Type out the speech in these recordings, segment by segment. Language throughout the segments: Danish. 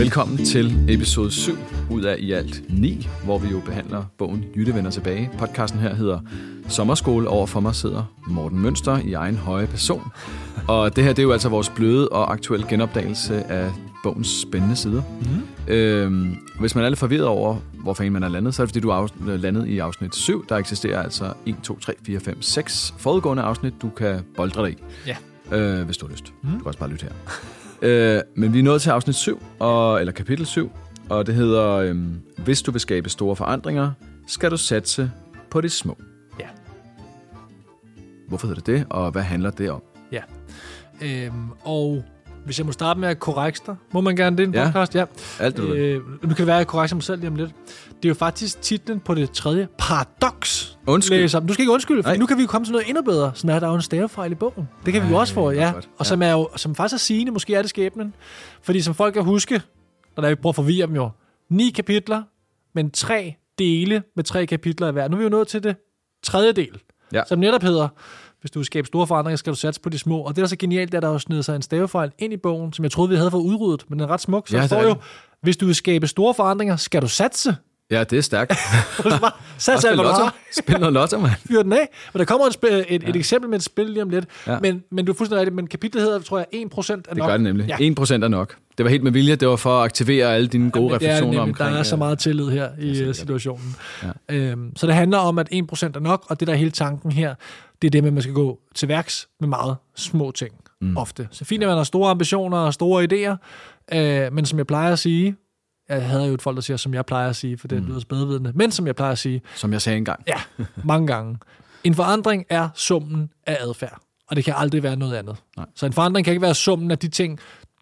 Velkommen til episode 7 ud af i alt 9, hvor vi jo behandler bogen Jytte vender tilbage. Podcasten her hedder Sommerskole. Over for mig sidder Morten Mønster i egen høje person. Og det her det er jo altså vores bløde og aktuelle genopdagelse af bogens spændende sider. Mm. Øhm, hvis man er lidt forvirret over, hvor fanden man er landet, så er det fordi, du er landet i afsnit 7. Der eksisterer altså 1, 2, 3, 4, 5, 6 forudgående afsnit, du kan boldre dig i. Ja. Øh, hvis du har lyst. Mm. Du kan også bare lytte her. Øh, men vi er nået til afsnit 7, og, eller kapitel 7, og det hedder, øhm, hvis du vil skabe store forandringer, skal du satse på det små. Ja. Hvorfor hedder det det, og hvad handler det om? Ja. Øhm, og hvis jeg må starte med at korrekte dig, må man gerne det i en Ja. podcast? Ja. Alt det, øh, nu kan det være, at jeg korrekter mig selv lige om lidt. Det er jo faktisk titlen på det tredje paradoks. Undskyld. Læs op. Du skal ikke undskylde, for nu kan vi jo komme til noget endnu bedre. Sådan er der jo en stavefejl i bogen. Det kan vi jo Ej, også få, ja. godt. Og som, er jo, som faktisk er sigende, måske er det skæbnen. Fordi som folk kan huske, når der vi prøver at forvirre dem jo, ni kapitler, men tre dele med tre kapitler i hver. Nu er vi jo nået til det tredje del, Ja. som netop hedder, hvis du vil skabe store forandringer, skal du satse på de små. Og det, der er så genialt, er, at der er jo snedet sig en stavefejl ind i bogen, som jeg troede, vi havde fået udryddet, men den er ret smuk. Så Ja, ja, der står jo, hvis du vil skabe store forandringer, skal du satse. Ja, det er stærkt. Satse alt, hvad du har. Spil noget lotto, mand. Fyr den af. Men der kommer et, spil, et, et eksempel med et spil lige om lidt. Ja. Men, men du er fuldstændig rigtigt. Men kapitlet hedder, tror jeg, 1% er nok. Det gør det nemlig. Ja. 1% er nok. Det var helt med vilje. Det var for at aktivere alle dine gode er refleksioner nemlig, omkring... Der er så øh, meget tillid her i sikkert. øh, situationen. Ja. Øhm, så det handler om, at 1% er nok, og det der er hele tanken her, det er det med, at man skal gå til værks med meget små ting mm. ofte. Så fint, at man har store ambitioner og store idéer, øh, men som jeg plejer at sige, jeg havde jo et folk, der siger, som jeg plejer at sige, for det mm. lyder spædevidende, men som jeg plejer at sige, Som jeg sagde engang. ja, mange gange. En forandring er summen af adfærd, og det kan aldrig være noget andet. Nej. Så en forandring kan ikke være summen af de ting,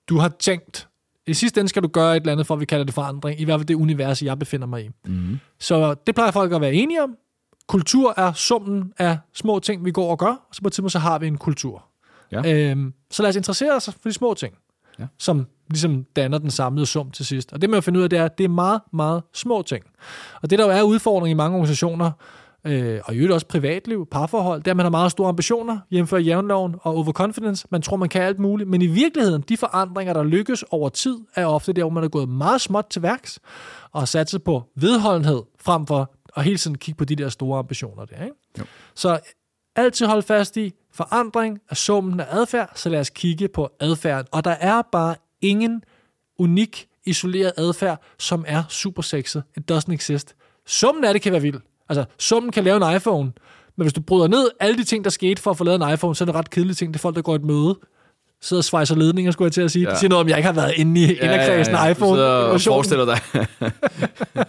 du har tænkt. I sidste ende skal du gøre et eller andet, for at vi kalder det forandring, i hvert fald det univers, jeg befinder mig i. Mm. Så det plejer folk at være enige om. Kultur er summen af små ting, vi går og gør, og så på et tidspunkt så har vi en kultur. Ja. Øhm, så lad os interessere os for de små ting, Ja. som ligesom danner den samlede sum til sidst. Og det, man jo finde ud af, det er, at det er meget, meget små ting. Og det, der jo er udfordring i mange organisationer, øh, og i øvrigt også privatliv, parforhold, det er, at man har meget store ambitioner, jævnfør jævnloven og overconfidence. Man tror, man kan alt muligt, men i virkeligheden, de forandringer, der lykkes over tid, er ofte der, hvor man er gået meget småt til værks, og har sat sig på vedholdenhed, frem for at hele tiden kigge på de der store ambitioner der. Ikke? Jo. Så altid hold fast i, forandring af summen af adfærd, så lad os kigge på adfærden. Og der er bare ingen unik, isoleret adfærd, som er super sexet. It doesn't exist. Summen af det kan være vild. Altså, summen kan lave en iPhone, men hvis du bryder ned alle de ting, der skete for at få lavet en iPhone, så er det ret kedelige ting. Det er folk, der går et møde, sidder og svejser ledninger, skulle jeg til at sige. Ja. Ja. De siger noget om, jeg ikke har været inde i ja, inderkredsen Du sidder og iPhone. forestiller dig.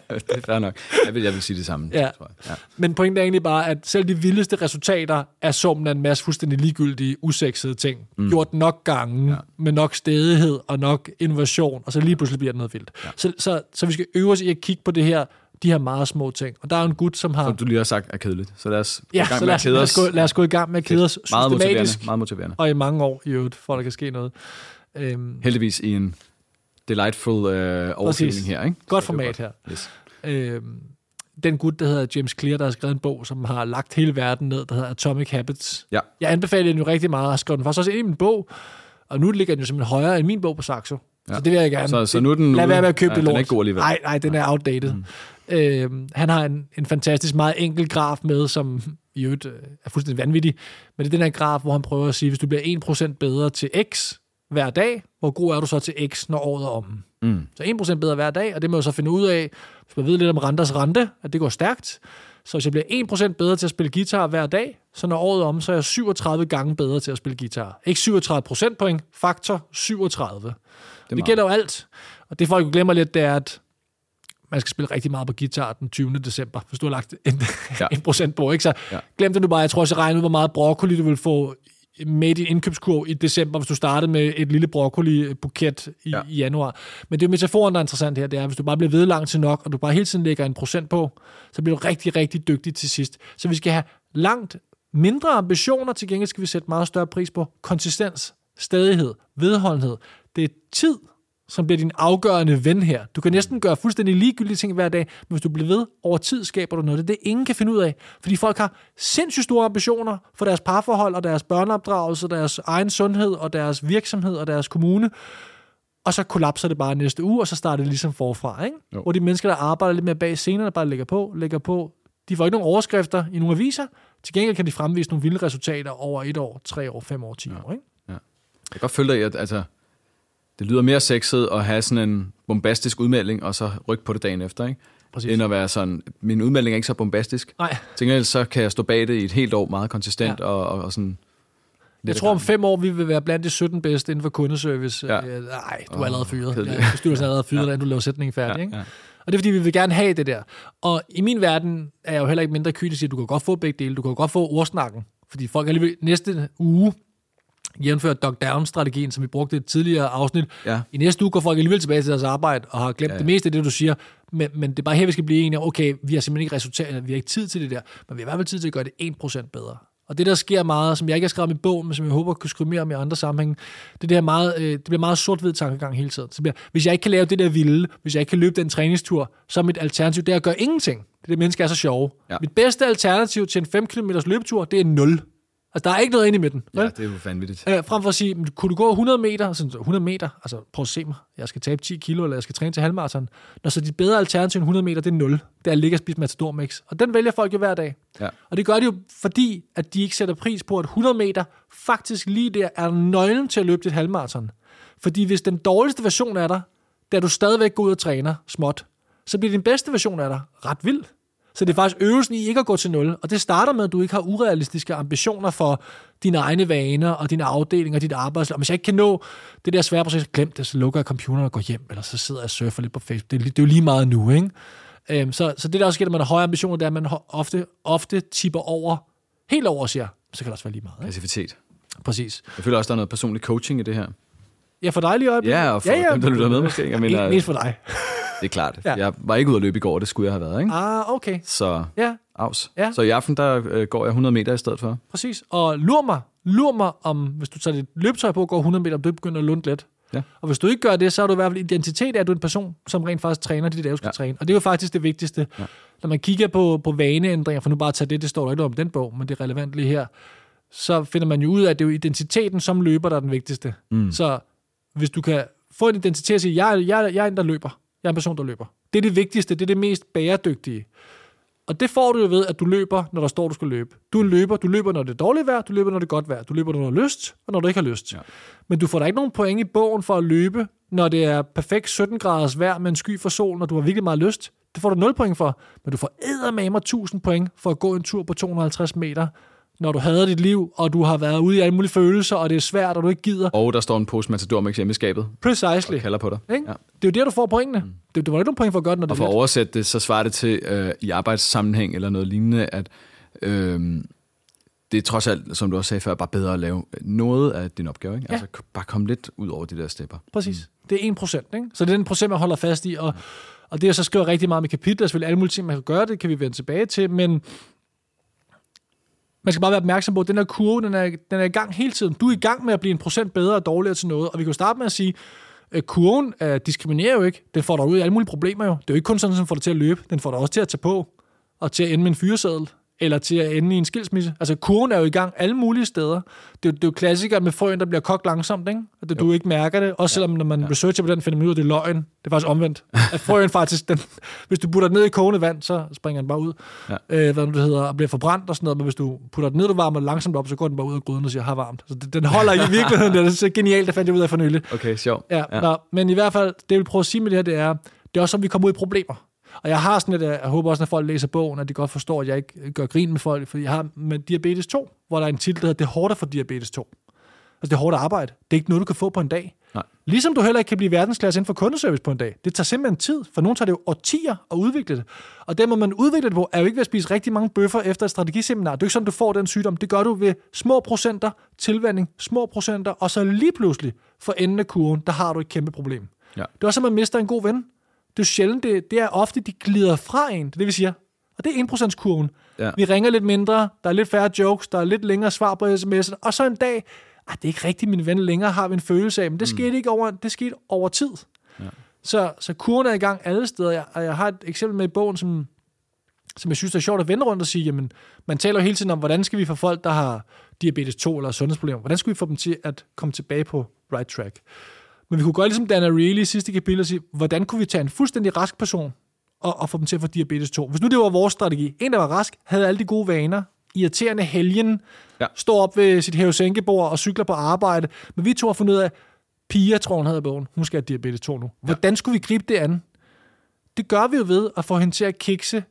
det er fair nok. Jeg vil, jeg vil sige det samme, Ja. tror jeg. Ja. Men pointen er egentlig bare, at selv de vildeste resultater er summen af en masse fuldstændig ligegyldige, usexede ting. Mm. Gjort nok gange, ja. med nok stedighed og nok innovation, og så lige pludselig bliver det noget vildt. Ja. Så, så, så vi skal øve os i at kigge på det her, de her meget små ting. Og der er en gut, som har... Som du lige har sagt er kedeligt. Så lad os gå ja, i gang så med lad os, kede lad, os. gå, lad os gå i gang med at kede os Meget motiverende. Meget motiverende. og i mange år i øvrigt, for at der kan ske noget. Øhm, Heldigvis i en delightful øh, overflyvning her, ikke? Godt format her. Yes. Øhm, den gut, der hedder James Clear, der har skrevet en bog, som har lagt hele verden ned, der hedder Atomic Habits. Ja. Jeg anbefaler den jo rigtig meget. Jeg har skrevet den faktisk også ind i min bog, og nu ligger den jo simpelthen højere end min bog på Saxo. Ja. Så det vil jeg gerne. Så, så nu den Lad være med at købe ja, det lort. Den er ikke god alligevel. Nej, nej, den er outdated. Mm. Øhm, han har en, en fantastisk, meget enkel graf med, som i øvrigt øh, er fuldstændig vanvittig. Men det er den her graf, hvor han prøver at sige, hvis du bliver 1% bedre til X hver dag, hvor god er du så til X, når året er om? Mm. Så 1% bedre hver dag, og det må jeg så finde ud af, hvis man ved lidt om renters rente, at det går stærkt. Så hvis jeg bliver 1% bedre til at spille guitar hver dag, så når året er om, så er jeg 37 gange bedre til at spille guitar. Ikke 37 procentpoint, faktor 37. Det, det gælder jo alt. Og det folk glemmer lidt, det er, at man skal spille rigtig meget på guitar den 20. december, hvis du har lagt en, Ja. en procent på, ikke? Så Ja. glem det nu bare. Jeg tror også, jeg regner ud, hvor meget broccoli du vil få med din indkøbskurv i december, hvis du startede med et lille broccoli-buket i, Ja. i januar. Men det er jo metaforen, der er interessant her, det er, hvis du bare bliver ved langt til nok, og du bare hele tiden lægger en procent på, så bliver du rigtig, rigtig dygtig til sidst. Så vi skal have langt mindre ambitioner, til gengæld skal vi sætte meget større pris på konsistens, stadighed, vedholdenhed. Det er tid, som bliver din afgørende ven her. Du kan næsten gøre fuldstændig ligegyldige ting hver dag, men hvis du bliver ved over tid, skaber du noget. Det er det, ingen kan finde ud af. Fordi folk har sindssygt store ambitioner for deres parforhold og deres børneopdragelse, deres egen sundhed og deres virksomhed og deres kommune. og så kollapser det bare næste uge, og så starter det ligesom forfra. Ikke? Jo. Hvor de mennesker, der arbejder lidt mere bag scenerne, bare lægger på, lægger på, de får ikke nogen overskrifter i nogle aviser. Til gengæld kan de fremvise nogle vilde resultater over et år, tre år, fem år, ti år. Ikke? Jeg kan godt følge dig at altså, det lyder mere sexet at have sådan en bombastisk udmelding, og så rykke på det dagen efter, ikke? Præcis. end at være sådan, min udmelding er ikke så bombastisk. Nej, Til gengæld så kan jeg stå bag det i et helt år meget konsistent Ja. og, og, og sådan... jeg tror om fem år, vi vil være blandt de 17 bedste inden for kundeservice. Ja. Øh, Nej, du er allerede fyret. kedeligt. Ja, bestyrelsen er allerede fyret, ja. du laver sætningen færdig. ja, Ikke? ja. Og det er fordi, vi vil gerne have det der. Og i min verden er jeg jo heller ikke mindre kynisk, at du kan godt få begge dele. Du kan godt få ordsnakken. Fordi folk alligevel næste uge, jævnfører Dog Down-strategien, som vi brugte i et tidligere afsnit, Ja. i næste uge går folk alligevel tilbage til deres arbejde og har glemt ja, Ja, det meste af det, du siger. Men, men det er bare her, vi skal blive enige om, okay, vi har simpelthen ikke resultater, vi har ikke tid til det der, men vi har i hvert fald tid til at gøre det 1% bedre. Og det, der sker meget, som jeg ikke har skrevet i bogen, men som jeg håber kunne skrive mere om i andre sammenhænge, det, er det, her meget, øh, det bliver meget sort-hvid tankegang hele tiden. Så bliver, hvis jeg ikke kan lave det der vilde, hvis jeg ikke kan løbe den træningstur, så er mit alternativ, det er at gøre ingenting. Det er det, mennesker er så sjove. Ja. Mit bedste alternativ til en 5 km løbetur, det er 0. Altså, der er ikke noget inde i midten. ja, vel? det er jo vanvittigt. Øh, frem for at sige, "Men kunne du gå 100 meter? Sådan, så 100 meter, altså prøv at se mig. Jeg skal tabe 10 kilo, eller jeg skal træne til halvmarathon. Når så de bedre alternativ end 100 meter, det er 0. Det er at ligge og spise Matador Mix. Og den vælger folk jo hver dag. Ja. Og det gør de jo, fordi at de ikke sætter pris på, at 100 meter faktisk lige der er nøglen til at løbe dit halvmarathon. Fordi hvis den dårligste version er der, da du stadigvæk går ud og træner småt, så bliver din bedste version af dig ret vild. Så det er faktisk øvelsen i ikke at gå til nul. Og det starter med, at du ikke har urealistiske ambitioner for dine egne vaner og dine afdelinger og dit arbejdsliv. Og hvis jeg ikke kan nå det der svære proces, glem det, så lukker jeg computeren og går hjem, eller så sidder jeg og surfer lidt på Facebook. Det er, det er jo lige meget nu, ikke? Øhm, så, så det der også sker, når man har høje ambitioner, det er, at man ofte, ofte tipper over, helt over siger, så kan det også være lige meget. Ikke? Passivitet. Præcis. Jeg føler også, der er noget personlig coaching i det her. Ja, for dig lige øjeblikket. Ja, og for dem, der lytter med måske. Jeg mener, Mest for dig. Det er klart. Ja. Jeg var ikke ude at løbe i går, det skulle jeg have været, ikke? Ah, okay. Så Ja, afs. Ja. Så i aften, der øh, går jeg 100 meter i stedet for. præcis. Og lur mig, lur mig om, hvis du tager dit løbetøj på og går 100 meter, om du begynder at lunde let. Ja. Og hvis du ikke gør det, så har du i hvert fald identitet at du er en person, som rent faktisk træner de dage, du skal ja. Træne. Og det er jo faktisk det vigtigste. Ja. Når man kigger på, på vaneændringer, for nu bare at tage det, det står der ikke om den bog, men det er relevant lige her, så finder man jo ud af, at det er jo identiteten som løber, der er den vigtigste. Mm. Så hvis du kan få en identitet og sige, jeg, er- jeg, er- jeg er en, der løber. Jeg er en person, der løber. Det er det vigtigste, det er det mest bæredygtige. Og det får du jo ved, at du løber, når der står, du skal løbe. Du er løber, du løber, når det er dårligt vejr, du løber, når det er godt vejr. Du løber, når du har lyst, og når du ikke har lyst. Ja. Men du får da ikke nogen point i bogen for at løbe, når det er perfekt 17 graders vejr med en sky for sol, når du har virkelig meget lyst. Det får du 0 point for. Men du får eddermame 1000 point for at gå en tur på 250 meter, når du hader dit liv, og du har været ude i alle mulige følelser, og det er svært, og du ikke gider. Og der står en pose Matador Mix hjemme i skabet Precisely. og kalder på dig. Ikke? Ja. Det er jo der, du får pointene. Mm. Det, det var ikke nogen point for at gøre det, når det Og for at oversætte det, så svarer det til øh, i arbejdssammenhæng eller noget lignende, at øh, det er trods alt, som du også sagde før, bare bedre at lave noget af din opgave. Ikke? Ja. Altså bare komme lidt ud over de der stepper. Præcis. Det er 1 procent. Så det er den procent, man holder fast i. Og, og det, jeg så skriver rigtig meget med kapitler, selvfølgelig alle mulige ting, man kan gøre, det kan vi vende tilbage til, men man skal bare være opmærksom på, at den her kurve, den er, den er i gang hele tiden. Du er i gang med at blive en procent bedre og dårligere til noget, og vi kan jo starte med at sige, at kurven uh, diskriminerer jo ikke. Den får dig ud i alle mulige problemer jo. Det er jo ikke kun sådan, at den får dig til at løbe. Den får dig også til at tage på, og til at ende med en fyreseddel, eller til at ende i en skilsmisse. Altså, kurven er jo i gang alle mulige steder. Det er, jo- det er jo klassikere med frøen, der bliver kogt langsomt, ikke? At det, du ikke mærker det. Også selvom, når man ja. researcher på den, finder man ud af, det er løgn. Det er faktisk omvendt. At frøen faktisk, den, hvis du putter den ned i kogende vand, så springer den bare ud. Ja. Øh, hvad nu det hedder, og bliver forbrændt og sådan noget. Men hvis du putter den ned, du varmer langsomt op, så går den bare ud af gryden og siger, har varmt. Så det- den holder i virkeligheden. Det er så genialt, det fandt jeg ud af for nylig. Okay, sjov. Ja, ja. Nå, men i hvert fald, det jeg vil prøve at sige med det her, det er, det er også, som vi kommer ud i problemer. Og jeg har sådan et, jeg håber også, når folk læser bogen, at de godt forstår, at jeg ikke gør grin med folk, fordi jeg har med diabetes 2, hvor der er en titel, der hedder, det er hårdt at få diabetes 2. Altså, det er hårdt arbejde. Det er ikke noget, du kan få på en dag. Nej. Ligesom du heller ikke kan blive verdensklasse inden for kundeservice på en dag. Det tager simpelthen tid. For nogen tager det jo årtier at udvikle det. Og den må man udvikle det på, er jo ikke ved at spise rigtig mange bøffer efter et strategiseminar. Det er jo ikke sådan, du får den sygdom. Det gør du ved små procenter tilvænding, små procenter, og så lige pludselig for enden af kurven, der har du et kæmpe problem. Ja. Det er også, at man mister en god ven. Det er sjældent, det, det er ofte, de glider fra en. Det er det, vi siger. Og det er 1%-kurven. Ja. Vi ringer lidt mindre, der er lidt færre jokes, der er lidt længere svar på sms'en, og så en dag, ah, det er ikke rigtigt min ven længere, har vi en følelse af, men det skete ikke over, det skete over tid. Ja. Så, så kurven er i gang alle steder, jeg, og jeg har et eksempel med i bogen, som, som jeg synes er sjovt at vende rundt og sige, jamen, man taler jo hele tiden om, hvordan skal vi få folk, der har diabetes 2 eller sundhedsproblemer, hvordan skal vi få dem til at komme tilbage på right track? Men vi kunne gøre ligesom Dan Ariely i sidste kapitel og sige, hvordan kunne vi tage en fuldstændig rask person og, og få dem til at få diabetes 2? Hvis nu det var vores strategi. En, der var rask, havde alle de gode vaner, irriterende helgen, Ja. står op ved sit hævesænkebord og cykler på arbejde. Men vi to har fundet ud af, Pia, tror hun havde bogen, hun skal have diabetes 2 nu. Hvordan skulle vi gribe det an? Det gør vi jo ved at få hende til at kikse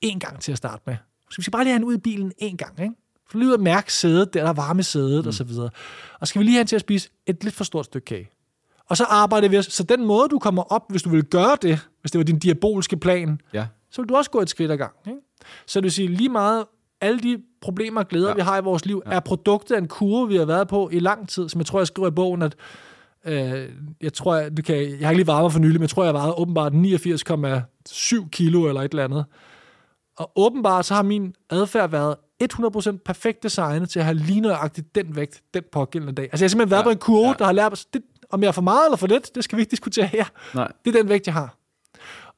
en gang til at starte med. Så vi skal bare lige have hende ud i bilen en gang, ikke? For lige ud at mærke sædet, der, er varme sædet mm. og så videre. Og skal vi lige have hende til at spise et lidt for stort stykke kage. Og så arbejder vi os. Så den måde, du kommer op, hvis du vil gøre det, hvis det var din diaboliske plan, Ja. så vil du også gå et skridt ad gang. Ikke? Så det vil sige, lige meget alle de problemer og glæder, Ja. vi har i vores liv, ja. er produktet af en kurve, vi har været på i lang tid, som jeg tror, jeg skriver i bogen, at øh, jeg tror, jeg, det kan, jeg har ikke lige mig for nylig, men jeg tror, jeg vejede åbenbart 89,7 kilo eller et eller andet. Og åbenbart så har min adfærd været 100% perfekt designet til at have lige nøjagtigt den vægt den pågældende dag. Altså jeg har simpelthen været Ja. på en kurve, ja. der har lært mig, det, om jeg er for meget eller for lidt, det skal vi ikke diskutere her. Nej. Det er den vægt, jeg har.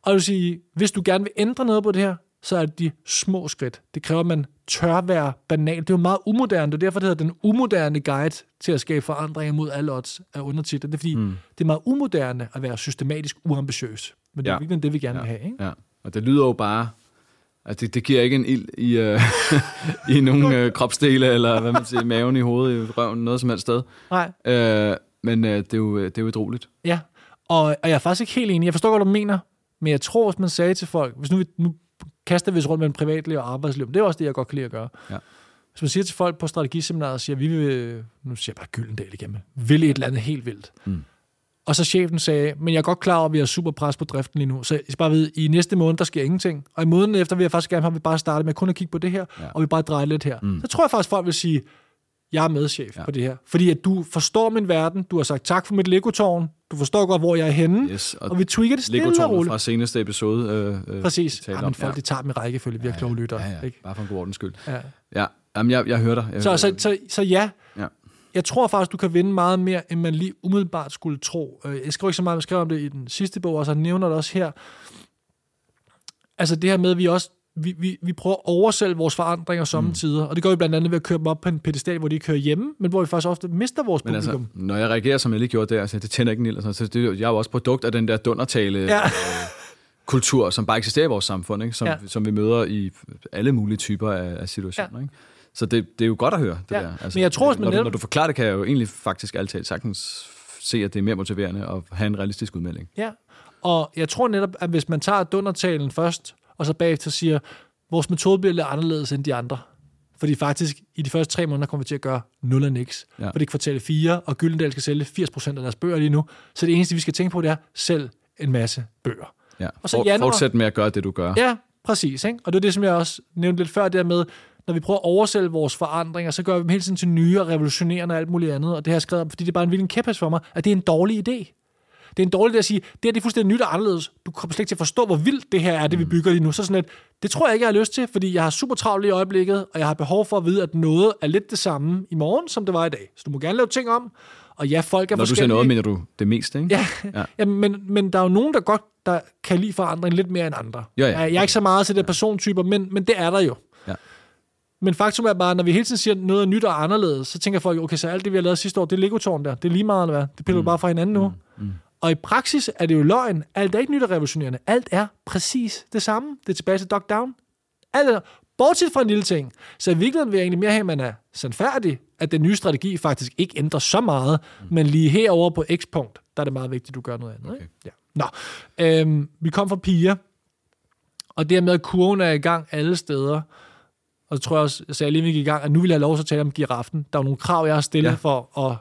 Og jeg vil sige, hvis du gerne vil ændre noget på det her, så er det de små skridt. Det kræver, at man tør være banal. Det er jo meget umoderne. Det er derfor, det hedder den umoderne guide til at skabe forandringer mod alle odds af undertitler. Det er fordi, mm. det er meget umoderne at være systematisk uambitiøs. Men det er Ja. virkelig det, vi gerne Ja. vil have. Ikke? Ja, og det lyder jo bare... Altså det, det giver ikke en ild i, øh, i nogle øh, kropsdele, eller hvad man siger, maven, i hovedet, i røven, noget som helst sted. Nej, Øh, men øh, det, er jo, det er jo utroligt. ja. Og, og jeg er faktisk ikke helt enig. Jeg forstår, hvad du mener. Men jeg tror, hvis man sagde til folk, hvis nu, vi, nu kaster vi os rundt mellem privatliv og arbejdsliv, det er også det, jeg godt kan lide at gøre. Ja. Hvis man siger til folk på strategiseminaret, siger, vi vil, nu siger jeg bare Gyldendal igen, vil et eller andet helt vildt. Mm. Og så chefen sagde, men jeg er godt klar over, at vi har super pres på driften lige nu, så jeg skal bare vide, i næste måned, der sker ingenting. Og i måneden efter vil jeg faktisk gerne have, at vi bare starter med kun at kigge på det her, Ja. og vi bare drejer lidt her. Mm. Så tror jeg faktisk, folk vil sige, jeg er medchef Ja. ja. på det her. Fordi at du forstår min verden, du har sagt tak for mit Lego-tårn, du forstår godt, hvor jeg er henne, Yes, og, og vi tweaker det stille og Lego-tårnet roligt. fra seneste episode. Øh, øh, Præcis. Ja, men folk, de tager dem i rækkefølge, vi har kloge lytter. Ja, ja, Ikke? bare for en god ordens skyld. Ja. Ja, Jamen, jeg, jeg hører dig. Jeg, Så, så, så, så ja, Ja. jeg tror faktisk, du kan vinde meget mere, end man lige umiddelbart skulle tro. Øh, Jeg skriver ikke så meget, jeg skrev om det i den sidste bog, og så nævner det også her. Altså det her med, at vi også vi, vi, vi prøver at oversælge vores forandringer samtidig, mm. og det gør vi blandt andet ved at køre dem op på en pedestal, hvor de kører hjemme, men hvor vi faktisk ofte mister vores Men publikum. altså, når jeg reagerer, som jeg lige gjorde der, så det tænder ikke en ild, sådan, så det, er jeg er jo også produkt af den der dundertale Ja. øh, kultur, som bare eksisterer i vores samfund, ikke? Som, Ja. som vi møder i alle mulige typer af, af situationer. Ikke? Så det, det er jo godt at høre, det Ja. der. Altså, Men jeg tror, man når, du, når du forklarer det, kan jeg jo egentlig faktisk altid sagtens se, at det er mere motiverende at have en realistisk udmelding. Ja, og jeg tror netop, at hvis man tager dundertalen først, og så bagefter siger, vores metode bliver lidt anderledes end de andre. Fordi faktisk, i de første tre måneder kommer vi til at gøre 0 og niks. Ja. Ja. Fordi kvartal 4, og Gyldendal skal sælge 80% af deres bøger lige nu. Så det eneste, vi skal tænke på, det er, sælg en masse bøger. Ja. Og så For, januar- Fortsæt med at gøre det, du gør. Ja, præcis. Ikke? Og det er det, som jeg også nævnte lidt før, det med, når vi prøver at oversælge vores forandringer, så gør vi dem hele tiden til nye og revolutionerende og alt muligt andet. Og det har jeg skrevet om, fordi det er bare en vildt kæphest for mig, at det er en dårlig idé. Det er en dårlig idé at sige, det her det er fuldstændig nyt og anderledes. Du kommer slet ikke til at forstå, hvor vildt det her er, det vi bygger lige nu. Så sådan lidt, det tror jeg ikke, jeg har lyst til, fordi jeg har super travlt i øjeblikket, og jeg har behov for at vide, at noget er lidt det samme i morgen, som det var i dag. Så du må gerne lave ting om. Og ja, folk er Når du siger forskellige. noget, mener du det meste, ikke? Ja, Ja. ja. men, men der er jo nogen, der godt der kan lide forandring lidt mere end andre. Ja, ja. Jeg, jeg er ikke så meget til det persontyper, men, men det er der jo. Ja. Men faktum er bare, når vi hele tiden siger noget er nyt og anderledes, så tænker folk, okay, så alt det, vi har lavet sidste år, det er Lego-tårn der. Det er lige meget, eller hvad? Det piller mm. bare fra hinanden nu. Mm. Mm. Og i praksis er det jo løgn. Alt er ikke nyt og revolutionerende. Alt er præcis det samme. Det er tilbage til Dog Down. Alt er, bortset fra en lille ting. Så i virkeligheden vil jeg egentlig mere have, at man er sandfærdig, at den nye strategi faktisk ikke ændrer så meget, mm. men lige herover på X-punkt, der er det meget vigtigt, at du gør noget andet. Okay. Ikke? Ja. Nå, øhm, vi kom fra piger, og det her med, at kurven er i gang alle steder, og så tror jeg også, jeg sagde lige, vi gik i gang, at nu vil jeg have lov til at tale om giraffen. Der er nogle krav, jeg har stillet Ja. for, og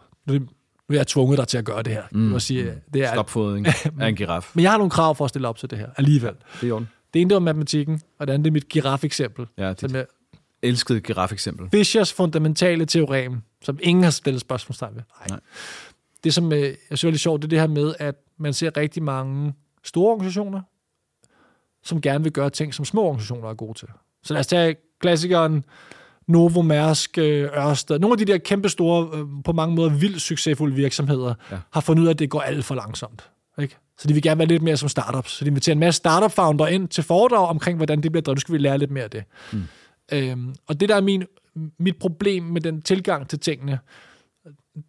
nu er jeg tvunget dig til at gøre det her. Mm. Jeg sige, det er, Stopfodring af en giraf. men jeg har nogle krav for at stille op til det her, alligevel. Det er orden. Det ene, det var matematikken, og det andet, det er mit giraf-eksempel. Ja, Som er elskede giraf-eksempel. Fischers fundamentale teorem, som ingen har stillet spørgsmålstegn ved. Nej. Nej. Det, som øh, jeg synes er lidt sjovt, det er det her med, at man ser rigtig mange store organisationer, som gerne vil gøre ting, som små organisationer er gode til. Så lad os tage klassikeren Novo Mærsk, øh, Ørsted. Nogle af de der kæmpe store, øh, på mange måder vildt succesfulde virksomheder, Ja. har fundet ud af, at det går alt for langsomt. Ikke? Så de vil gerne være lidt mere som startups. Så de inviterer en masse startup-founder ind til foredrag omkring, hvordan det bliver drevet. Nu skal vi lære lidt mere af det. Mm. Øhm, og det der er min, mit problem med den tilgang til tingene,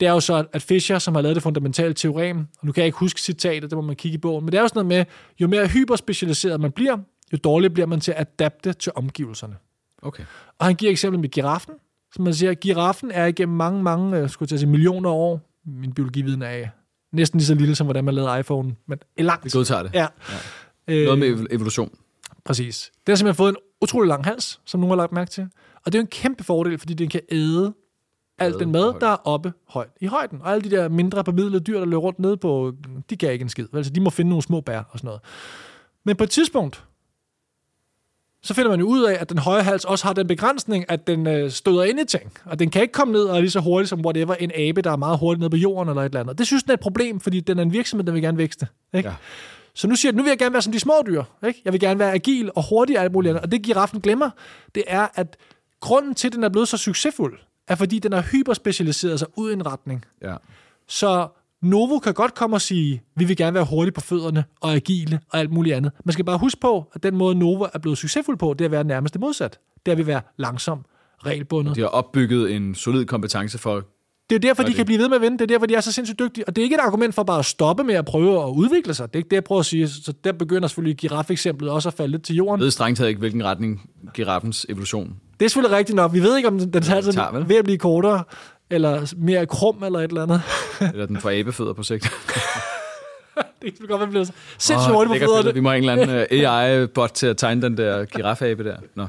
det er jo så, at Fischer, som har lavet det fundamentale teorem, og nu kan jeg ikke huske citatet, det må man kigge i bogen, men det er jo sådan noget med, jo mere hyperspecialiseret man bliver, jo dårligere bliver man til at adapte til omgivelserne. Okay. Og han giver eksempel med giraffen, som man siger, giraffen er igennem mange, mange, øh, skulle jeg sige, millioner år, min biologividen er næsten lige så lille, som hvordan man lavede iPhone, men langt. Vi godtager det. Ja. ja. Noget med evolution. Præcis. Den har simpelthen fået en utrolig lang hals, som nogen har lagt mærke til. Og det er jo en kæmpe fordel, fordi den kan æde alt den mad, der er oppe højt i højden. Og alle de der mindre bemidlede dyr, der løber rundt nede på, de kan ikke en skid. Altså, de må finde nogle små bær og sådan noget. Men på et tidspunkt, så finder man jo ud af, at den høje hals også har den begrænsning, at den øh, støder ind i ting. Og den kan ikke komme ned og er lige så hurtigt som whatever en abe, der er meget hurtigt nede på jorden eller et eller andet. Det synes den er et problem, fordi den er en virksomhed, der vil gerne vækste. Ikke? Ja. Så nu siger den, nu vil jeg gerne være som de små dyr. Ikke? Jeg vil gerne være agil og hurtig og alt muligt andet. Og det giraffen glemmer, det er, at grunden til, at den er blevet så succesfuld, er fordi den har hyperspecialiseret sig ud i en retning. Ja. Så Novo kan godt komme og sige, vi vil gerne være hurtige på fødderne og agile og alt muligt andet. Man skal bare huske på, at den måde Novo er blevet succesfuld på, det er at være nærmest det modsat. Det er at være langsom, regelbundet. De har opbygget en solid kompetence for det er derfor, de kan blive ved med at vinde. Det er derfor, de er så sindssygt dygtige. Og det er ikke et argument for bare at stoppe med at prøve at udvikle sig. Det er ikke det, jeg prøver at sige. Så der begynder selvfølgelig giraffe-eksemplet også at falde lidt til jorden. Jeg ved strengt taget ikke, hvilken retning giraffens evolution. Det er selvfølgelig rigtigt nok. Vi ved ikke, om den tager, tager ved at blive kortere, eller mere krum, eller et eller andet. eller den får abefødder på sigt. det kan godt være blevet sindssygt hurtigt på fødderne. Vi må have en eller anden øh, AI-bot til at tegne den der giraffe der. Nå.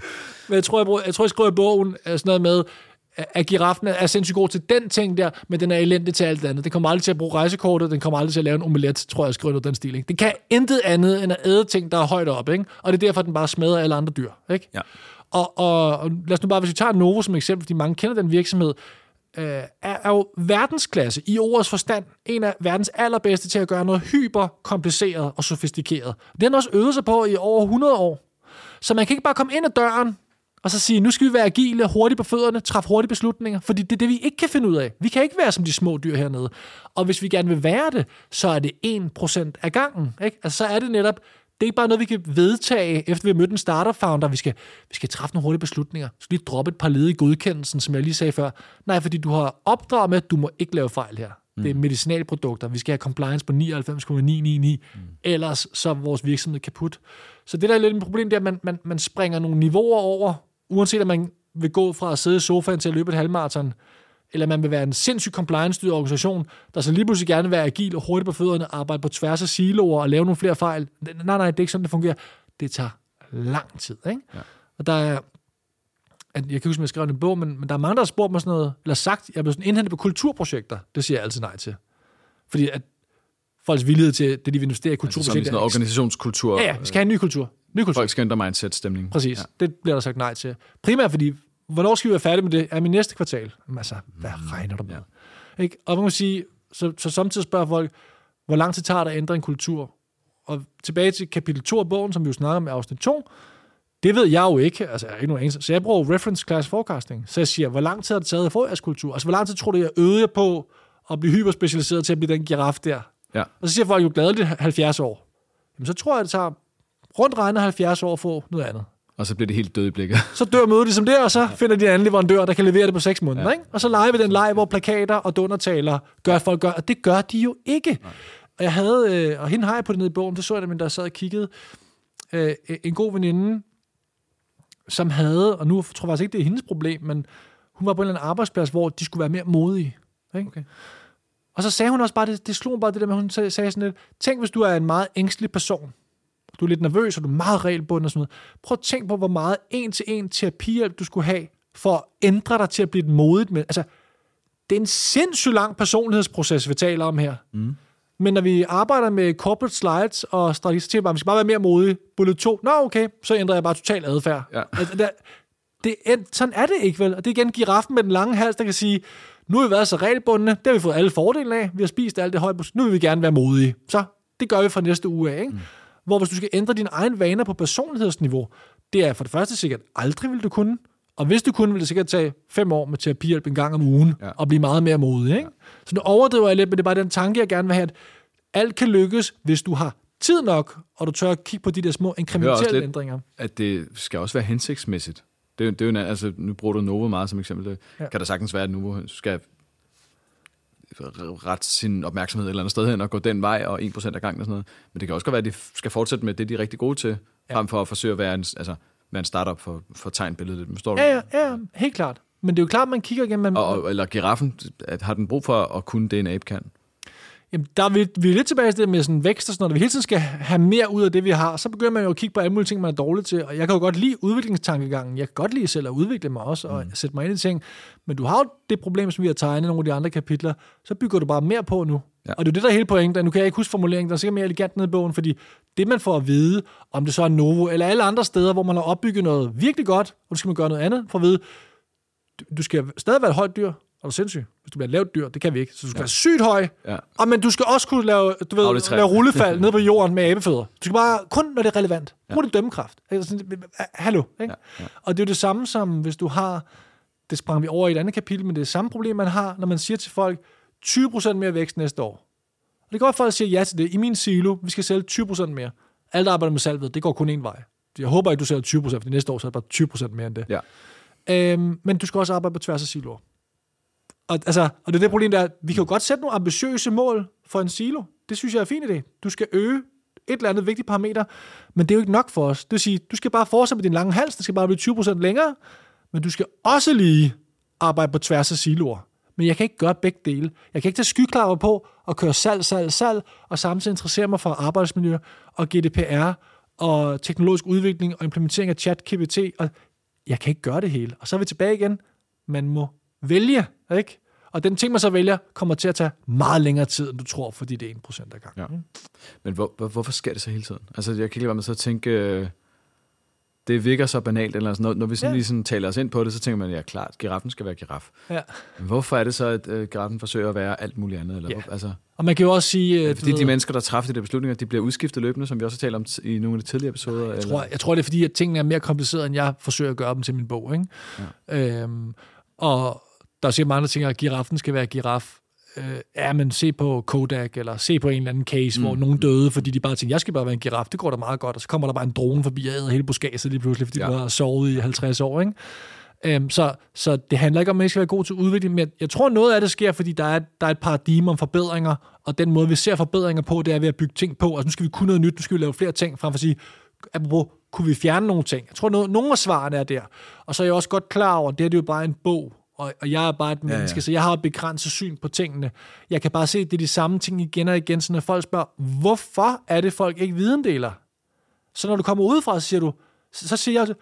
Men jeg tror, jeg, bruger, jeg, tror, jeg skriver i bogen sådan noget med, at giraffen er sindssygt god til den ting der, men den er elendig til alt andet. Den kommer aldrig til at bruge rejsekortet, den kommer aldrig til at lave en omelet, tror jeg, skriver den stil. Ikke? Den kan intet andet end at æde ting, der er højt op, ikke? og det er derfor, den bare smadrer alle andre dyr. Ikke? Ja. Og, og, og lad os nu bare, hvis vi tager Novo som eksempel, fordi mange kender den virksomhed, øh, er, er jo verdensklasse i ordets forstand en af verdens allerbedste til at gøre noget hyperkompliceret og sofistikeret. Den har også øvet sig på i over 100 år. Så man kan ikke bare komme ind ad døren, og så sige, nu skal vi være agile, hurtigt på fødderne, træffe hurtige beslutninger, fordi det er det, vi ikke kan finde ud af. Vi kan ikke være som de små dyr hernede. Og hvis vi gerne vil være det, så er det 1% af gangen. Ikke? Altså, så er det netop, det er ikke bare noget, vi kan vedtage, efter vi har mødt en startup-founder. Vi skal, vi skal træffe nogle hurtige beslutninger. Så lige droppe et par led i godkendelsen, som jeg lige sagde før. Nej, fordi du har opdraget med, at du må ikke lave fejl her. Mm. Det er medicinalprodukter. Vi skal have compliance på 99,999. Mm. Ellers så er vores virksomhed kaput. Så det der er lidt et problem, det er, at man, man, man springer nogle niveauer over, uanset om man vil gå fra at sidde i sofaen til at løbe et halvmarathon, eller man vil være en sindssygt compliance-styret organisation, der så lige pludselig gerne vil være agil og hurtigt på fødderne, arbejde på tværs af siloer og lave nogle flere fejl. Nej, nej, det er ikke sådan, det fungerer. Det tager lang tid. Ikke? Ja. Og der er, at jeg kan huske, at jeg skrev en bog, men, men der er mange, der har spurgt mig sådan noget, eller sagt, jeg er blevet sådan indhentet på kulturprojekter. Det siger jeg altid nej til. Fordi at folks villighed til det, de vil investere i kulturprojekter. Altså sådan noget organisationskultur. Ja, ja, vi skal have en ny kultur. Ny kultur. Folk skal ændre mindset-stemning. Præcis. Ja. Det bliver der sagt nej til. Primært fordi, hvornår skal vi være færdige med det? Er min næste kvartal? Altså, hvad mm. regner du med? Ja. Ikke? Og man må sige, så, så samtidig spørger folk, hvor lang tid tager det at ændre en kultur? Og tilbage til kapitel 2 af bogen, som vi jo snakker om i afsnit 2, det ved jeg jo ikke. Altså, jeg er ikke nogen Så jeg bruger reference class forecasting. Så jeg siger, hvor lang tid har det taget at få jeres kultur? Altså, hvor lang tid tror du, jeg øvede jer på at blive hyperspecialiseret til at blive den giraf der? Ja. Og så siger folk jo gladeligt 70 år. Jamen, så tror jeg, det tager rundt regnet 70 år at få noget andet. Og så bliver det helt død i blikket. Så dør mødet ligesom det, og så finder de en anden leverandør, der kan levere det på 6 måneder. Ja. Ikke? Og så leger vi den leg, hvor plakater og dundertaler gør, at folk gør, og det gør de jo ikke. Nej. Og jeg havde, øh, og hende har jeg på det nede i bogen, det så jeg det, men der sad og kiggede, øh, en god veninde, som havde, og nu tror jeg faktisk ikke, det er hendes problem, men hun var på en eller anden arbejdsplads, hvor de skulle være mere modige. Ikke? Okay. Og så sagde hun også bare, det, det slog mig bare det der med, hun sagde sådan lidt, tænk hvis du er en meget ængstelig person, du er lidt nervøs, og du er meget regelbunden og sådan noget. Prøv at tænk på, hvor meget en-til-en terapihjælp du skulle have, for at ændre dig til at blive et modigt med. Altså, det er en sindssygt lang personlighedsproces, vi taler om her. Mm. Men når vi arbejder med corporate slides og strategi, så tænker vi skal bare være mere modige. Bullet 2, nå okay, så ændrer jeg bare total adfærd. Ja. Altså, det, det, sådan er det ikke vel. Og det er igen giraffen med den lange hals, der kan sige, nu har vi været så regelbundne, det har vi fået alle fordele af, vi har spist alt det høje, nu vil vi gerne være modige. Så det gør vi fra næste uge af. Ikke? Mm. Hvor hvis du skal ændre dine egne vaner på personlighedsniveau, det er for det første sikkert aldrig vil du kunne, og hvis du kunne, ville det sikkert tage fem år med terapihjælp en gang om ugen, ja. og blive meget mere modig. Ikke? Ja. Så nu overdriver jeg lidt, men det er bare den tanke, jeg gerne vil have, at alt kan lykkes, hvis du har tid nok, og du tør at kigge på de der små inkrementelle ændringer. At det skal også være hensigtsmæssigt. Det, det er jo, altså, nu bruger du Novo meget som eksempel. Det ja. kan der sagtens være, at Novo skal ret sin opmærksomhed et eller andet sted hen og gå den vej, og 1% af gangen og sådan noget. Men det kan også godt være, at de skal fortsætte med det, de er rigtig gode til, ja. frem for at forsøge at være en, altså, være en startup for, for tegnbilledet. Forstår du? Ja, ja, ja, helt klart. Men det er jo klart, man kigger igennem... Man, og, eller giraffen, har den brug for at kunne det, en abe kan? Jamen, der er vi, vi er lidt tilbage til det med sådan vækst og sådan noget. Når vi hele tiden skal have mere ud af det, vi har, så begynder man jo at kigge på alle mulige ting, man er dårlig til. Og jeg kan jo godt lide udviklingstankegangen. Jeg kan godt lide selv at udvikle mig også og mm. sætte mig ind i ting. Men du har jo det problem, som vi har tegnet i nogle af de andre kapitler. Så bygger du bare mere på nu. Ja. Og det er det, der er hele pointen. Nu kan jeg ikke huske formuleringen, der er sikkert mere elegant nede i bogen, fordi det, man får at vide, om det så er Novo eller alle andre steder, hvor man har opbygget noget virkelig godt, og du skal man gøre noget andet, for at vide, du skal stadig være et højt dyr, er du sindssyg? Hvis du bliver lavt dyr, det kan vi ikke. Så du skal ja. være sygt høj. Ja. Og, men du skal også kunne lave, du ved, lave rullefald ned på jorden med abefødder. Du skal bare, kun når det er relevant. Ja. Brug det dømmekraft. Altså, hallo. Ikke? Ja. Ja. Og det er jo det samme som, hvis du har, det sprang vi over i et andet kapitel, men det er det samme problem, man har, når man siger til folk, 20% mere vækst næste år. Og det går godt, at folk siger ja til det. I min silo, vi skal sælge 20% mere. Alt arbejder med salg ved, det går kun én vej. Jeg håber ikke, du sælger 20%, for næste år så er det bare 20% mere end det. Ja. Øhm, men du skal også arbejde på tværs af siloer. Og, altså, og det er det problem, der vi kan jo godt sætte nogle ambitiøse mål for en silo. Det synes jeg er fint idé. Du skal øge et eller andet vigtigt parameter, men det er jo ikke nok for os. Det vil sige, du skal bare fortsætte med din lange hals, det skal bare blive 20% længere, men du skal også lige arbejde på tværs af siloer. Men jeg kan ikke gøre begge dele. Jeg kan ikke tage skyklapper på og køre salg, salg, salg, og samtidig interessere mig for arbejdsmiljø og GDPR og teknologisk udvikling og implementering af chat-GPT. Og jeg kan ikke gøre det hele. Og så er vi tilbage igen. Man må vælge, ikke? Og den ting, man så vælger, kommer til at tage meget længere tid, end du tror, fordi det er 1% af gangen. Ja. Men hvor, hvor, hvorfor sker det så hele tiden? Altså, jeg kan ikke lade være med så at tænke, øh, det virker så banalt, eller sådan noget. Når vi sådan ja. lige sådan taler os ind på det, så tænker man, ja klart, giraffen skal være giraf. Ja. Men hvorfor er det så, at uh, giraffen forsøger at være alt muligt andet? Eller ja. hvor, altså, og man kan jo også sige... Er det fordi de mennesker, der træffer de der beslutninger, de bliver udskiftet løbende, som vi også har talt om i nogle af de tidligere episoder? Jeg, eller? tror, jeg tror, det er fordi, at tingene er mere komplicerede, end jeg forsøger at gøre dem til min bog. Ikke? Ja. Øhm, og der er sikkert mange, der tænker, at giraffen skal være giraf. Øh, ja, men se på Kodak, eller se på en eller anden case, mm. hvor nogen døde, fordi de bare tænkte, jeg skal bare være en giraf, det går da meget godt, og så kommer der bare en drone forbi og æder hele buskaget lige pludselig, fordi ja. de har sovet i 50 år, ikke? Øhm, så, så det handler ikke om, at man skal være god til udvikling, men jeg tror, noget af det sker, fordi der er, der er et paradigme om forbedringer, og den måde, vi ser forbedringer på, det er ved at bygge ting på. Altså, nu skal vi kunne noget nyt, nu skal vi lave flere ting, frem for at sige, apropos, kunne vi fjerne nogle ting? Jeg tror, noget, nogle af svarene er der. Og så er jeg også godt klar over, at det, er det jo bare en bog, og, og jeg er bare et menneske, ja, ja. så jeg har et begrænset syn på tingene. Jeg kan bare se, at det er de samme ting igen og igen, så når folk spørger, hvorfor er det, folk ikke videndeler? Så når du kommer udefra, så siger du, så, så siger jeg,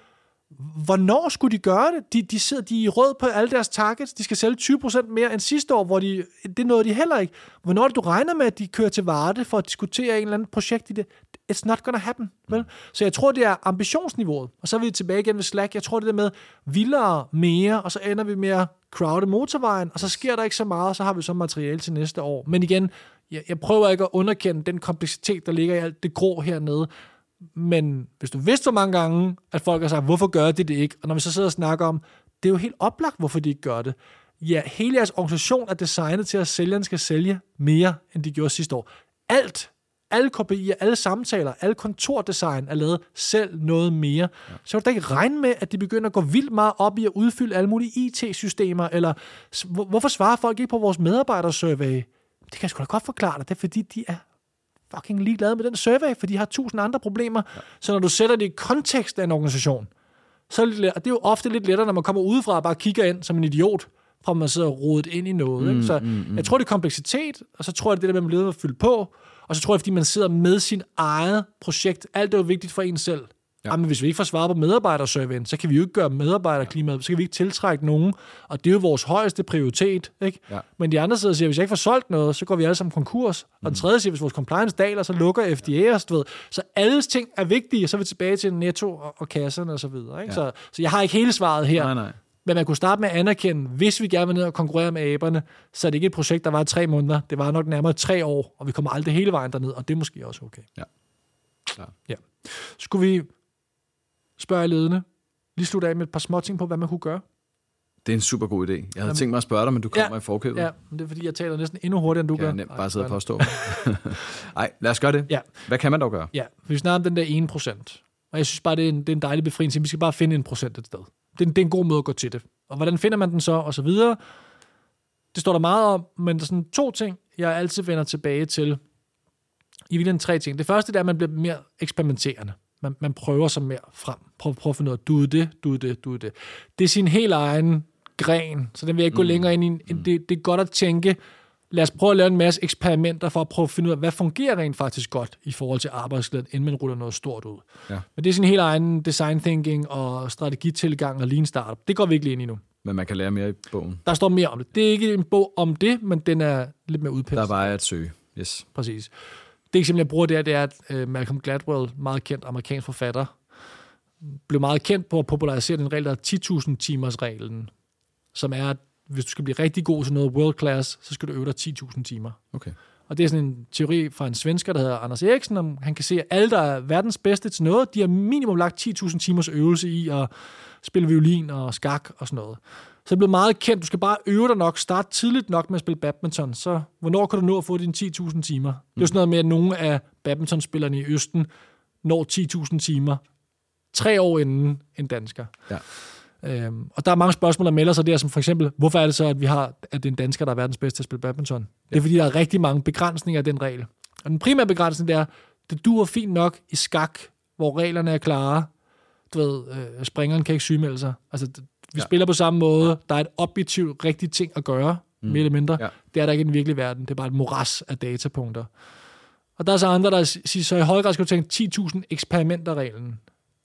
hvornår skulle de gøre det? De, de sidder de er i rød på alle deres targets. De skal sælge 20% mere end sidste år, hvor de, det nåede de heller ikke. Hvornår er det, du regner med, at de kører til Varde for at diskutere en eller anden projekt i det? It's not gonna happen. Vel? Så jeg tror, det er ambitionsniveauet. Og så er vi tilbage igen ved Slack. Jeg tror, det er med vildere, mere, og så ender vi med at crowde motorvejen, og så sker der ikke så meget, og så har vi så materiale til næste år. Men igen, jeg, jeg prøver ikke at underkende den kompleksitet, der ligger i alt det grå hernede. Men hvis du vidste så mange gange, at folk har sagt, hvorfor gør de det ikke? Og når vi så sidder og snakker om, det er jo helt oplagt, hvorfor de ikke gør det. Ja, hele jeres organisation er designet til, at sælgeren skal sælge mere, end de gjorde sidste år. Alt alle KPI'er, alle samtaler, alle kontordesign er lavet selv noget mere. Ja. Så kan du da ikke regne med, at de begynder at gå vildt meget op i at udfylde alle mulige IT-systemer, eller hvorfor svarer folk ikke på vores medarbejdersurvey? Det kan jeg sgu da godt forklare dig. Det er fordi, de er fucking ligeglade med den survey, for de har tusind andre problemer. Ja. Så når du sætter det i kontekst af en organisation, så er det, og det er jo ofte lidt lettere, når man kommer udefra og bare kigger ind som en idiot, fra man sidder rodet ind i noget. Mm, ikke? Så mm, mm. jeg tror, det er kompleksitet, og så tror jeg, det er det, man bliver at fylde på, og så tror jeg, fordi man sidder med sin eget projekt, alt er jo vigtigt for en selv. Ja. Jamen, hvis vi ikke får svaret på medarbejdersurveyen, så kan vi jo ikke gøre medarbejderklimaet, så kan vi ikke tiltrække nogen, og det er jo vores højeste prioritet. Ikke? Ja. Men de andre sidder og siger, hvis jeg ikke får solgt noget, så går vi alle sammen konkurs. Og den mm. tredje siger, hvis vores compliance daler, så lukker FDA os, ved. Så alle ting er vigtige, og så er vi tilbage til netto og, og kasserne og så videre. Ikke? Ja. Så, så jeg har ikke hele svaret her. Nej, nej. Men man kunne starte med at anerkende, hvis vi gerne vil ned og konkurrere med aberne, så er det ikke et projekt, der var tre måneder. Det var nok nærmere tre år, og vi kommer aldrig hele vejen derned, og det er måske også okay. Ja. Klar. ja. Skulle vi spørge ledende, lige slutte af med et par små ting på, hvad man kunne gøre? Det er en super god idé. Jeg havde Jamen, tænkt mig at spørge dig, men du kommer ja, i forkøbet. Ja, men det er fordi, jeg taler næsten endnu hurtigere, end du kan gør. Jeg bare sidde og påstå. Nej, lad os gøre det. Ja. Hvad kan man dog gøre? Ja, vi snakker om den der 1 procent. Og jeg synes bare, det er en, det er en dejlig befrielse. Vi skal bare finde en procent et sted. Det er, det er en god måde at gå til det. Og hvordan finder man den så, og så videre. det står der meget om, men der er sådan to ting, jeg altid vender tilbage til. I virkeligheden tre ting. Det første det er, at man bliver mere eksperimenterende. Man, man prøver sig mere frem. Prøv, prøv at finde ud af, du det, du er det, du det. Det er sin helt egen gren, så den vil jeg ikke gå længere ind i. Mm. Det, det er godt at tænke, lad os prøve at lave en masse eksperimenter for at prøve at finde ud af, hvad fungerer rent faktisk godt i forhold til arbejdsglæden, inden man ruller noget stort ud. Ja. Men det er sin helt egen design thinking og strategitilgang og lean startup. Det går vi ikke lige ind i nu. Men man kan lære mere i bogen. Der står mere om det. Det er ikke en bog om det, men den er lidt mere udpenslet. Der er bare at søge. Yes. Præcis. Det eksempel, jeg bruger der, det er, at uh, Malcolm Gladwell, meget kendt amerikansk forfatter, blev meget kendt på at popularisere den regel, der er 10.000 timers reglen, som er, at hvis du skal blive rigtig god til noget world class, så skal du øve dig 10.000 timer. Okay. Og det er sådan en teori fra en svensker, der hedder Anders Eriksen, om han kan se, at alle, der er verdens bedste til noget, de har minimum lagt 10.000 timers øvelse i at spille violin og skak og sådan noget. Så det blevet meget kendt. Du skal bare øve dig nok, starte tidligt nok med at spille badminton. Så hvornår kan du nå at få dine 10.000 timer? Det er jo sådan noget med, at nogle af badmintonspillerne i Østen når 10.000 timer tre år inden en dansker. Ja. Øhm, og der er mange spørgsmål, der melder sig der, som for eksempel, hvorfor er det så, at vi har, at det er en dansker, der er verdens bedste til at spille badminton? Ja. Det er, fordi der er rigtig mange begrænsninger af den regel. Og den primære begrænsning, det er, det duer fint nok i skak, hvor reglerne er klare. Du ved, øh, springeren kan ikke sygemelde sig. Altså, vi Ja. ja. spiller på samme måde. Der er et objektivt rigtigt ting at gøre, mm. mere eller mindre. Ja. Det er der ikke i den virkelige verden. Det er bare et moras af datapunkter. Og der er så andre, der siger, så i høj grad skal du tænke 10.000 eksperimenter-reglen.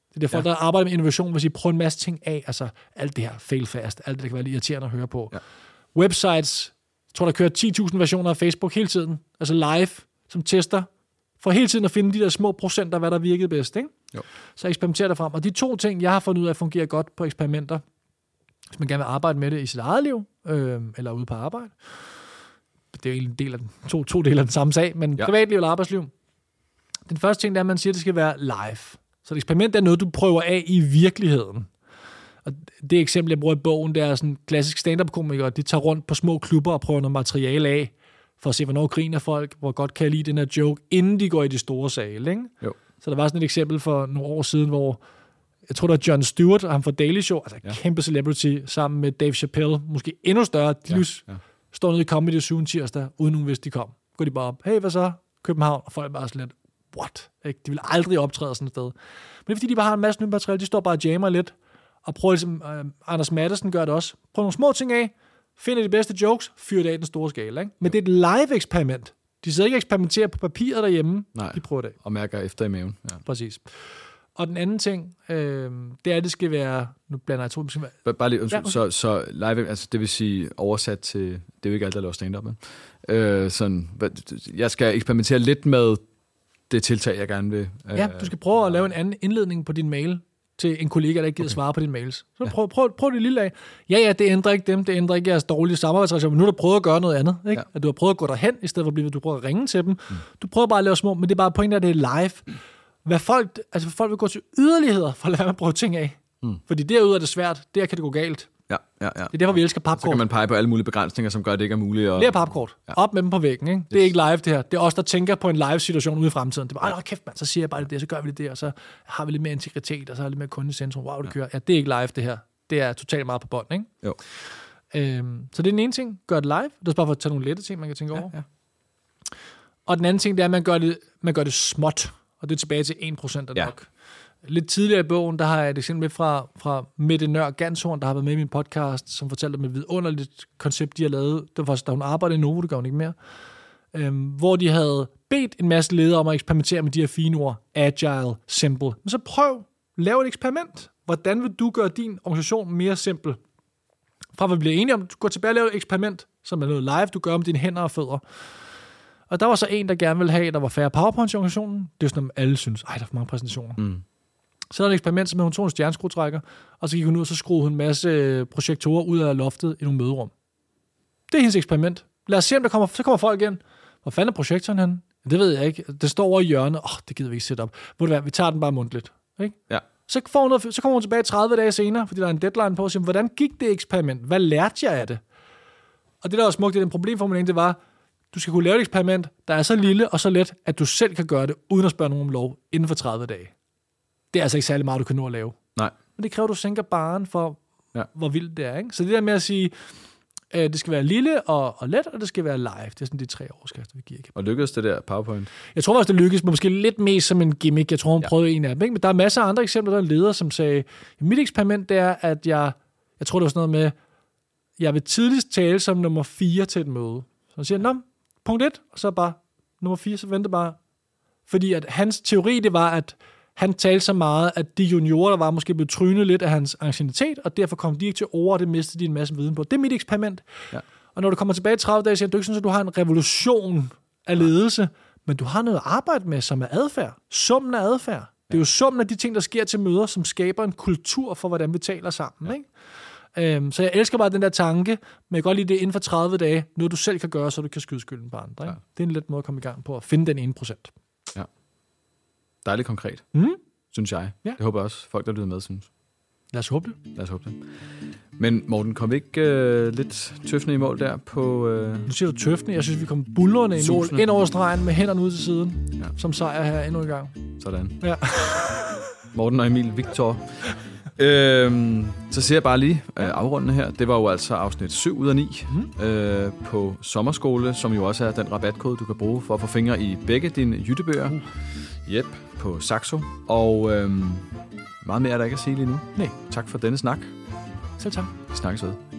Det er derfor, Ja. ja. der arbejder med innovation, hvis I prøver en masse ting af. Altså alt det her fail fast, alt det, der kan være irriterende at høre på. Ja. Websites, jeg tror, der kører 10.000 versioner af Facebook hele tiden. Altså live, som tester. For hele tiden at finde de der små procenter, hvad der virkede bedst. Ikke? Jo. Så eksperimenter der frem. Og de to ting, jeg har fundet ud af, fungerer godt på eksperimenter, hvis man gerne vil arbejde med det i sit eget liv, øh, eller ude på arbejde. Det er jo egentlig en del af den, to, to dele af den samme sag, men Ja. ja. privatliv eller arbejdsliv. Den første ting, det er, at man siger, at det skal være live. Så et eksperiment er noget, du prøver af i virkeligheden. Og det eksempel, jeg bruger i bogen, det er sådan klassisk stand-up-komikere, de tager rundt på små klubber og prøver noget materiale af, for at se, hvornår griner folk, hvor godt kan jeg lide den her joke, inden de går i de store sale. Ikke? Jo. Så der var sådan et eksempel for nogle år siden, hvor jeg tror, det var John Stewart, og han fra Daily Show, altså Ja. kæmpe celebrity, sammen med Dave Chappelle, måske endnu større, de Ja, ja, ja. står nede i Comedy Zoo en tirsdag, uden nogen vidste, de kom. Går de bare op, hey, hvad så? København, og folk er bare sådan lidt, what? Ikke? De vil aldrig optræde sådan et sted. Men det er fordi, de bare har en masse nyt materiale, de står bare og jammer lidt, og prøver ligesom, øh, Anders Madsen gør det også, prøv nogle små ting af, finder de bedste jokes, fyrer det af den store skala. Ikke? Men det er et live-eksperiment. De sidder ikke og eksperimenterer på papiret derhjemme, Nej. de prøver det af. Og mærker efter i maven. Ja. Præcis. Og den anden ting, øh, det er, at det skal være, nu blander jeg to, skal være, Bare lige, undskyld, Ja, ja, okay. så, så live, altså det vil sige oversat til, det er jo ikke alt, der laver stand-up, men, øh, sådan, jeg skal eksperimentere lidt med det tiltag, jeg gerne vil. Øh, Ja, du skal prøve at lave en anden indledning på din mail til en kollega, der ikke gider okay. svare på dine mails. Så prøv, prøv, prøv det lille af. Ja, ja, det ændrer ikke dem, det ændrer ikke jeres dårlige samarbejdsrelation, men nu har du prøvet at gøre noget andet. Ikke? Ja. Ja. At du har prøvet at gå derhen, i stedet for at blive, du prøver at ringe til dem. Mm. Du prøver bare at lave små, men det er bare pointen, at det er live. Hvad folk, altså folk vil gå til yderligheder for at lade være med at prøve ting af. Mm. Fordi derude er det svært, der kan det gå galt. Ja, ja, ja. Det er derfor, vi elsker Så kan papkort. man pege på alle mulige begrænsninger, som gør, at det ikke er muligt. At, Flere papkort. Ja. Ja. Op med dem på væggen. Ikke? Det er ikke live, det her. Det er os, der tænker på en live-situation ude i fremtiden. Det er bare, "Ej, kæft mand, så siger jeg bare det, så gør vi det der, og så har vi lidt mere integritet, og så har vi lidt mere kunde i centrum. Wow, det kører. Ja, det er ikke live, det her. Det er totalt meget på bånd, ikke? Jo. Øhm, så det er den ene ting. Gør det live. Det er bare for at tage nogle lette ting, man kan tænke over. ja. Og den anden ting, det er, at man gør det, man gør det småt. Og det er tilbage til 1% af Ja. nok. Lidt tidligere i bogen, der har jeg et eksempel med fra, fra Mette Nør Ganshorn, der har været med i min podcast, som fortalte om et vidunderligt koncept, de har lavet. Det var da hun arbejdede i Novo, det gør hun ikke mere. Øhm, hvor de havde bedt en masse ledere om at eksperimentere med de her fine ord. Agile, simple. Men så prøv, lav et eksperiment. Hvordan vil du gøre din organisation mere simpel? Fra at vi bliver enige om, du går tilbage og laver et eksperiment, som er noget live, du gør med dine hænder og fødder. Og der var så en, der gerne ville have, at der var færre powerpoints i organisationen. Det er sådan, at alle synes, ej, der er for mange præsentationer. Mm. Så hun et eksperiment, som hun tog en stjerneskruetrækker, og så gik hun ud, og så skruede hun en masse øh, projektorer ud af loftet i nogle møderum. Det er hendes eksperiment. Lad os se, om der kommer, så kommer folk ind. Hvor fanden er projektoren henne? Det ved jeg ikke. Det står over i hjørnet. Åh, oh, det gider vi ikke sætte op. Ved du hvad, vi tager den bare mundtligt. Ikke? Ja. Så, får hun noget, så kommer hun tilbage 30 dage senere, fordi der er en deadline på, og siger, hvordan gik det eksperiment? Hvad lærte jeg af det? Og det, der var smukt i den problemformulering, det var, du skal kunne lave et eksperiment, der er så lille og så let, at du selv kan gøre det, uden at spørge nogen om lov, inden for 30 dage. Det er altså ikke særlig meget, du kan nå at lave. Nej. Men det kræver, at du sænker baren for, Ja. hvor vildt det er. Ikke? Så det der med at sige, Øh, det skal være lille og, og let, og det skal være live. Det er sådan de tre overskrifter, vi giver. Og lykkedes det der PowerPoint? Jeg tror også, det lykkedes, men måske lidt mest som en gimmick. Jeg tror, hun ja. prøvede en af dem. Ikke? Men der er masser af andre eksempler, der er en leder, som sagde, mit eksperiment det er, at jeg, jeg tror, det var sådan noget med, jeg vil tidligst tale som nummer 4 til et møde. Så han siger, Nå, punkt 1, og så bare nummer 4, så venter bare. Fordi at hans teori, det var, at han talte så meget, at de juniorer, der var, måske blev trynet lidt af hans ancienitet, og derfor kom de ikke til ord, og det mistede de en masse viden på. Det er mit eksperiment. Ja. Og når du kommer tilbage i 30 dage, siger du ikke sådan, at du har en revolution af ledelse, men du har noget at arbejde med, som er adfærd. Summen af adfærd. Det er jo summen af de ting, der sker til møder, som skaber en kultur for, hvordan vi taler sammen. Ja. Ikke? Øhm, så jeg elsker bare den der tanke, men jeg kan godt lide det inden for 30 dage, noget du selv kan gøre, så du kan skyde skylden på andre. Ikke? Ja. Det er en let måde at komme i gang på, at finde den ene procent. Ja. Dejligt konkret, mm. synes jeg. Ja. Det håber jeg også, folk, der lytter med, synes. Lad os håbe det. Lad os håbe det. Men Morten, kom vi ikke øh, lidt tøffende i mål der på... Øh, nu siger du tøffende. Jeg synes, vi kom bullerne i mål ind over stregen med hænderne ud til siden. Ja. Som sejr her endnu en gang. Sådan. Ja. Morten og Emil Victor. Øhm, så ser jeg bare lige øh, afrundende her. Det var jo altså afsnit 7 ud af 9 mm. øh, på sommerskole, som jo også er den rabatkode, du kan bruge for at få fingre i begge dine jyttebøger. Uh. Yep, på Saxo. Og øhm, meget mere er der ikke at sige lige nu. Nej. Tak for denne snak. Selv tak. Vi snakkes ved.